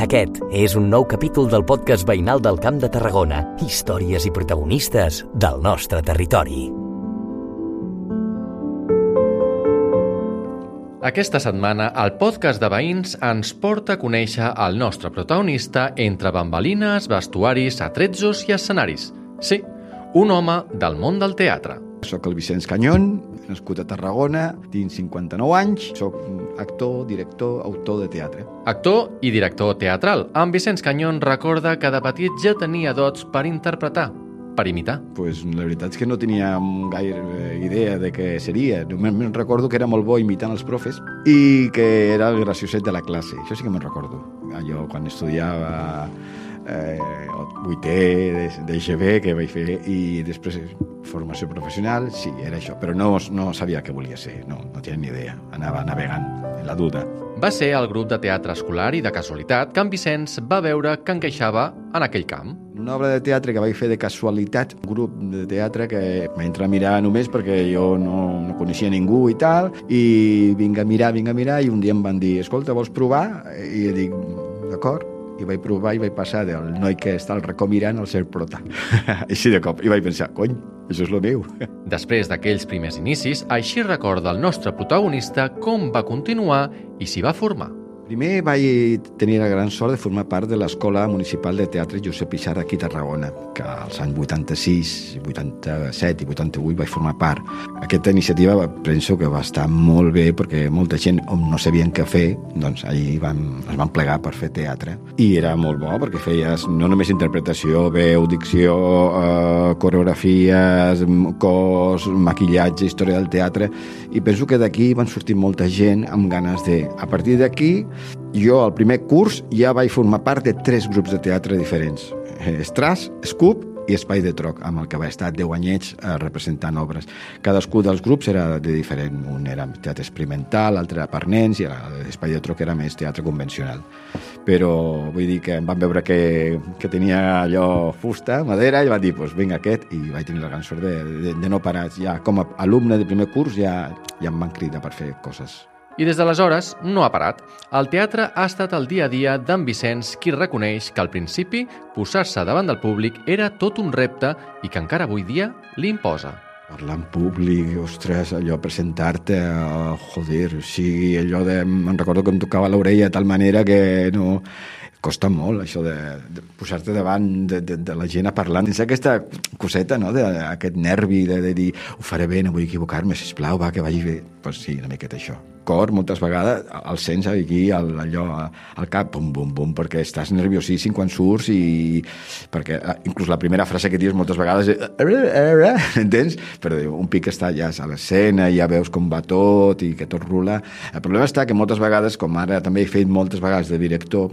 Aquest és un nou capítol del podcast veïnal del Camp de Tarragona. Històries i protagonistes del nostre territori. Aquesta setmana, el podcast de veïns ens porta a conèixer el nostre protagonista entre bambalines, vestuaris, atrezzos i escenaris. Sí, un home del món del teatre. Soc el Vicenç Canyon, nascut a Tarragona, tinc 59 anys, soc actor, director, autor de teatre. Actor i director teatral, en Vicenç Canyon recorda que de petit ja tenia dots per interpretar, per imitar. Pues, la veritat és que no tenia gaire idea de què seria. Només me'n recordo que era molt bo imitant els profes i que era el gracioset de la classe. Això sí que me'n recordo. Allò, quan estudiava eh, 8è d'EGB que vaig fer i després formació professional, sí, era això, però no, no sabia què volia ser, no, no tenia ni idea, anava navegant en la duda. Va ser el grup de teatre escolar i de casualitat que en Vicenç va veure que encaixava en aquell camp. Una obra de teatre que vaig fer de casualitat, un grup de teatre que va entrar a mirar només perquè jo no, no coneixia ningú i tal, i vinc a mirar, vinc a mirar, i un dia em van dir, escolta, vols provar? I jo dic, d'acord, i vaig provar i vaig passar del noi que està al racó mirant al ser prota. Així de cop. I vaig pensar, cony, això és el meu. Després d'aquells primers inicis, així recorda el nostre protagonista com va continuar i s'hi va formar. Primer vaig tenir la gran sort de formar part de l'Escola Municipal de Teatre Josep Pixar aquí a Tarragona, que als anys 86, 87 i 88 vaig formar part. Aquesta iniciativa penso que va estar molt bé perquè molta gent on no sabien què fer, doncs allí van, es van plegar per fer teatre. I era molt bo perquè feies no només interpretació, veu, dicció, eh, coreografies, cos, maquillatge, història del teatre, i penso que d'aquí van sortir molta gent amb ganes de... A partir d'aquí, jo al primer curs ja vaig formar part de tres grups de teatre diferents. Estras, Scoop i Espai de Troc, amb el que va estar 10 anyets eh, representant obres. Cadascú dels grups era de diferent. Un era teatre experimental, l'altre era per nens, i l'Espai de Troc era més teatre convencional. Però vull dir que em van veure que, que tenia allò fusta, madera, i van dir, pues, vinga, aquest, i vaig tenir la gran sort de, de, de no parar. Ja com a alumne de primer curs ja, ja em van cridar per fer coses i des d'aleshores no ha parat. El teatre ha estat el dia a dia d'en Vicenç qui reconeix que al principi posar-se davant del públic era tot un repte i que encara avui dia li imposa. Parlar en públic, ostres, allò, presentar-te, oh, joder, o sigui, allò de... Me'n recordo que em tocava l'orella de tal manera que no costa molt això de, de posar-te davant de, de, de la gent a parlar tens aquesta coseta, no?, d'aquest nervi de, de dir, ho faré bé, no vull equivocar-me sisplau, va, que vagi bé pues sí, una miqueta això cor, moltes vegades el sents aquí, al, allò, al cap, bum, bum, bum, perquè estàs nerviosíssim quan surts i... perquè eh, inclús la primera frase que dius moltes vegades és... entens? Però un pic està ja a l'escena, ja veus com va tot i que tot rula. El problema està que moltes vegades, com ara també he fet moltes vegades de director,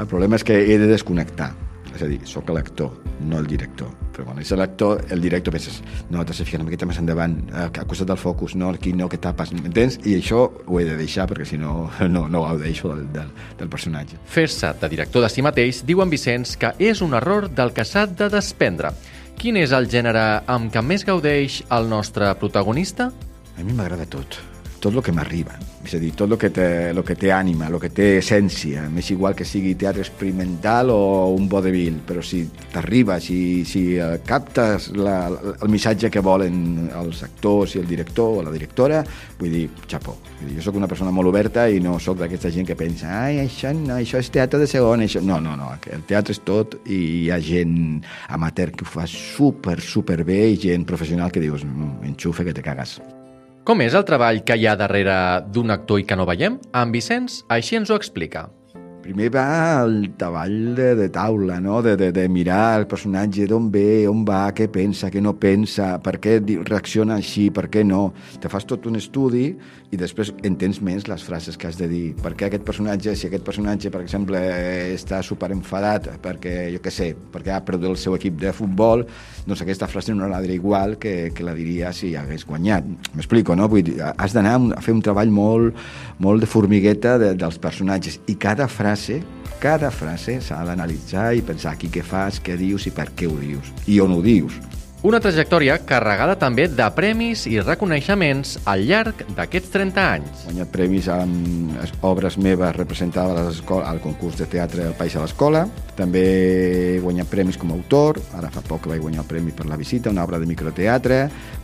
el problema és que he de desconnectar. És a dir, sóc l'actor, no el director. Però quan és l'actor, el director penses, no, t'has de ficar una miqueta més endavant, eh, al costat del focus, no, aquí no, que tapes, m'entens? I això ho he de deixar perquè si no, no, no gaudeixo del, del, del personatge. Fer-se de director de si mateix, diu en Vicenç que és un error del que s'ha de desprendre. Quin és el gènere amb què més gaudeix el nostre protagonista? A mi m'agrada tot tot el que m'arriba. És a dir, tot el que, té, el que té ànima, el que té essència. M'és igual que sigui teatre experimental o un vodevil, però si t'arriba, si, si eh, captes la, el missatge que volen els actors i el director o la directora, vull dir, xapó. Vull dir, jo sóc una persona molt oberta i no sóc d'aquesta gent que pensa ai, això, no, això és teatre de segon, això... No, no, no, el teatre és tot i hi ha gent amateur que ho fa super, super bé i gent professional que dius, mm, enxufe que te cagues. Com és el treball que hi ha darrere d'un actor i que no veiem? En Vicenç així ens ho explica. Primer va el treball de, de taula, no? de, de, de mirar el personatge d'on ve, on va, què pensa, què no pensa, per què reacciona així, per què no. Te fas tot un estudi i després entens més les frases que has de dir. Per què aquest personatge, si aquest personatge, per exemple, està super enfadat perquè, jo què sé, perquè ha perdut el seu equip de futbol, doncs aquesta frase no la diré igual que, que la diria si hagués guanyat. M'explico, no? Vull dir, has d'anar a fer un treball molt, molt de formigueta de, dels personatges i cada frase frase, cada frase s'ha d'analitzar i pensar aquí què fas, què dius i per què ho dius, i on ho dius. Una trajectòria carregada també de premis i reconeixements al llarg d'aquests 30 anys. He guanyat premis amb obres meves representades al concurs de teatre del País a l'Escola. També he guanyat premis com a autor, ara fa poc vaig guanyar el premi per la visita, una obra de microteatre,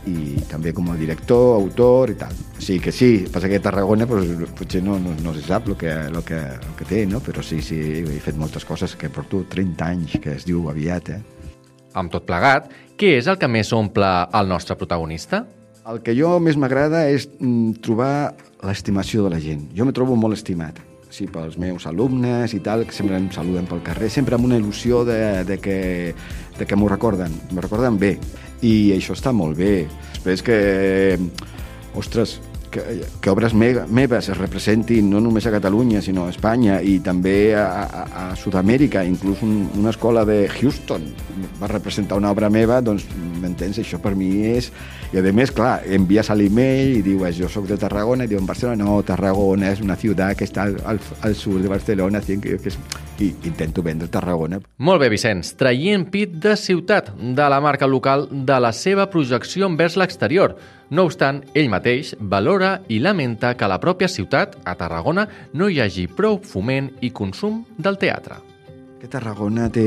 i també com a director, autor i tal. Sigui que sí, passa que Tarragona pues, potser no, no, no se sap el que, lo que, lo que té, no? però sí, sí, he fet moltes coses que porto 30 anys, que es diu aviat, eh? Amb tot plegat, què és el que més omple el nostre protagonista? El que jo més m'agrada és mm, trobar l'estimació de la gent. Jo me trobo molt estimat sí, pels meus alumnes i tal, que sempre em saluden pel carrer, sempre amb una il·lusió de, de que, de que m'ho recorden, m'ho recorden bé. I això està molt bé. Després que, ostres, que, que obres me meves es representin no només a Catalunya, sinó a Espanya i també a, a, a Sud-amèrica, inclús un, una escola de Houston va representar una obra meva, doncs, m'entens? Això per mi és... I a més, clar, envies l'e-mail i dius, jo sóc de Tarragona, i diuen, Barcelona, no, Tarragona és una ciutat que està al, al, al sud de Barcelona, que, que és... i intento vendre Tarragona. Molt bé, Vicenç, traient pit de ciutat, de la marca local, de la seva projecció envers l'exterior. No obstant, ell mateix valora i lamenta que a la pròpia ciutat, a Tarragona, no hi hagi prou foment i consum del teatre. Que Tarragona té...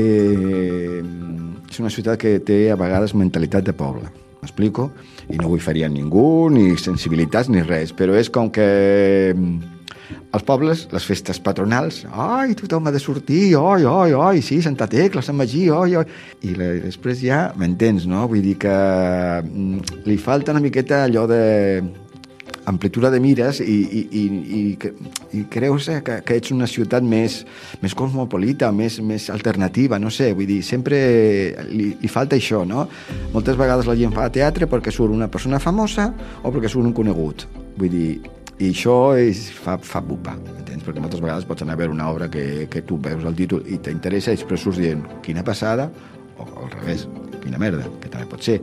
és una ciutat que té a vegades mentalitat de poble. M'explico? I no vull ferir a ningú, ni sensibilitats, ni res, però és com que als pobles, les festes patronals, ai, tothom ha de sortir, oi, oi, oi, sí, Santa Tecla, Sant Magí, oi, oi... I la, després ja m'entens, no? Vull dir que mm, li falta una miqueta allò de amplitud de mires i, i, i, i, i creus que, que ets una ciutat més, més cosmopolita, més, més alternativa, no sé, vull dir, sempre li, li falta això, no? Moltes vegades la gent fa teatre perquè surt una persona famosa o perquè surt un conegut. Vull dir, i això és, fa, fa bupa, entens? Perquè moltes vegades pots anar a veure una obra que, que tu veus el títol i t'interessa i després surts dient quina passada, o al revés, quina merda, que també pot ser.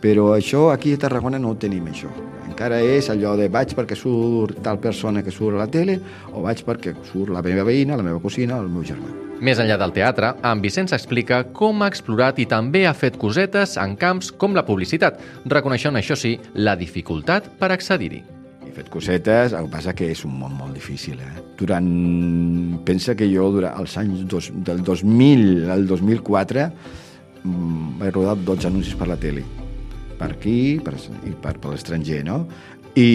Però això aquí a Tarragona no ho tenim, això. Encara és allò de vaig perquè surt tal persona que surt a la tele o vaig perquè surt la meva veïna, la meva cosina o el meu germà. Més enllà del teatre, en Vicenç explica com ha explorat i també ha fet cosetes en camps com la publicitat, reconeixent, això sí, la dificultat per accedir-hi he fet cosetes, el que passa que és un món molt difícil. Eh? Durant... Pensa que jo, durant els anys dos, del 2000 al 2004, mmm, vaig rodar 12 anuncis per la tele. Per aquí per, i per, per l'estranger, no? I,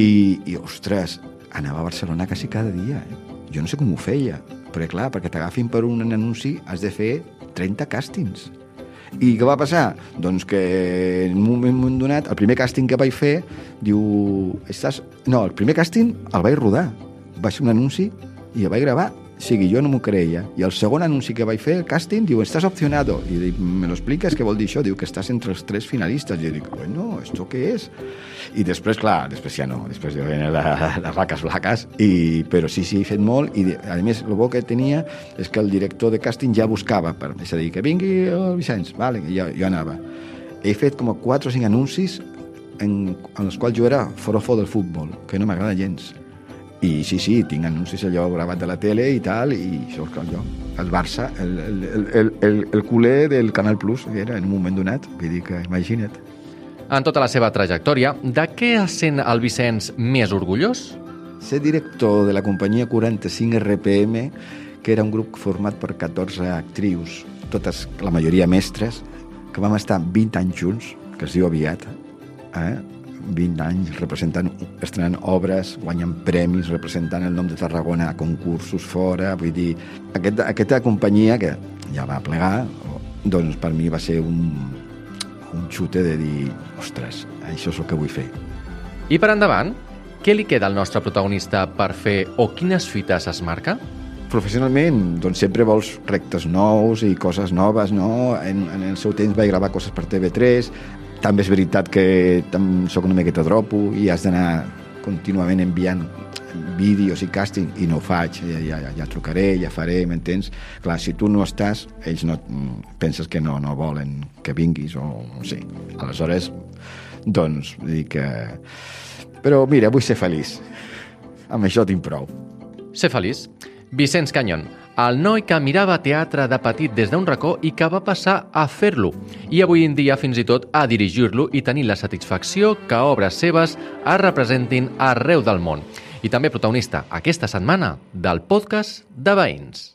I, ostres, anava a Barcelona quasi cada dia. Eh? Jo no sé com ho feia, però clar, perquè t'agafin per un anunci has de fer 30 càstings. I què va passar? Doncs que en un moment donat, el primer càsting que vaig fer, diu... Estàs... No, el primer càsting el vaig rodar. Va ser un anunci i el vaig gravar sigui, jo no m'ho creia. I el segon anunci que vaig fer, el càsting, diu, estàs opcionado. I dic, me lo expliques, què vol dir això? Diu que estàs entre els tres finalistes. I jo dic, bueno, ¿esto què és? I després, clar, després ja no, després ja venen les vaques blaques, i, però sí, sí, he fet molt, i a més, el bo que tenia és que el director de càsting ja buscava, per, és a dir, que vingui el Vicenç, vale, jo, jo anava. He fet com 4 o 5 anuncis en, en els quals jo era forofo del futbol, que no m'agrada gens i sí, sí, tinc anuncis allò gravat de la tele i tal, i això és jo. El Barça, el, el, el, el, el culer del Canal Plus, era en un moment donat, vull dir que imagina't. En tota la seva trajectòria, de què es sent el Vicenç més orgullós? Ser director de la companyia 45 RPM, que era un grup format per 14 actrius, totes, la majoria mestres, que vam estar 20 anys junts, que es diu aviat, eh? 20 anys representant, estrenant obres, guanyant premis, representant el nom de Tarragona a concursos fora, vull dir, aquest, aquesta companyia que ja va plegar, doncs per mi va ser un, un xute de dir, ostres, això és el que vull fer. I per endavant, què li queda al nostre protagonista per fer o quines fites es marca? Professionalment, doncs sempre vols rectes nous i coses noves, no? En, en el seu temps vaig gravar coses per TV3, també és veritat que sóc una miqueta dropo i has d'anar contínuament enviant vídeos i càsting i no ho faig, ja, ja, ja trucaré, ja faré, m'entens? Clar, si tu no estàs, ells no penses que no, no volen que vinguis o no sé. Aleshores, doncs, dir que... Però mira, vull ser feliç. Amb això tinc prou. Ser feliç. Vicenç Canyon, el noi que mirava teatre de petit des d'un racó i que va passar a fer-lo, i avui en dia fins i tot a dirigir-lo i tenir la satisfacció que obres seves es representin arreu del món. I també protagonista aquesta setmana del podcast de Veïns.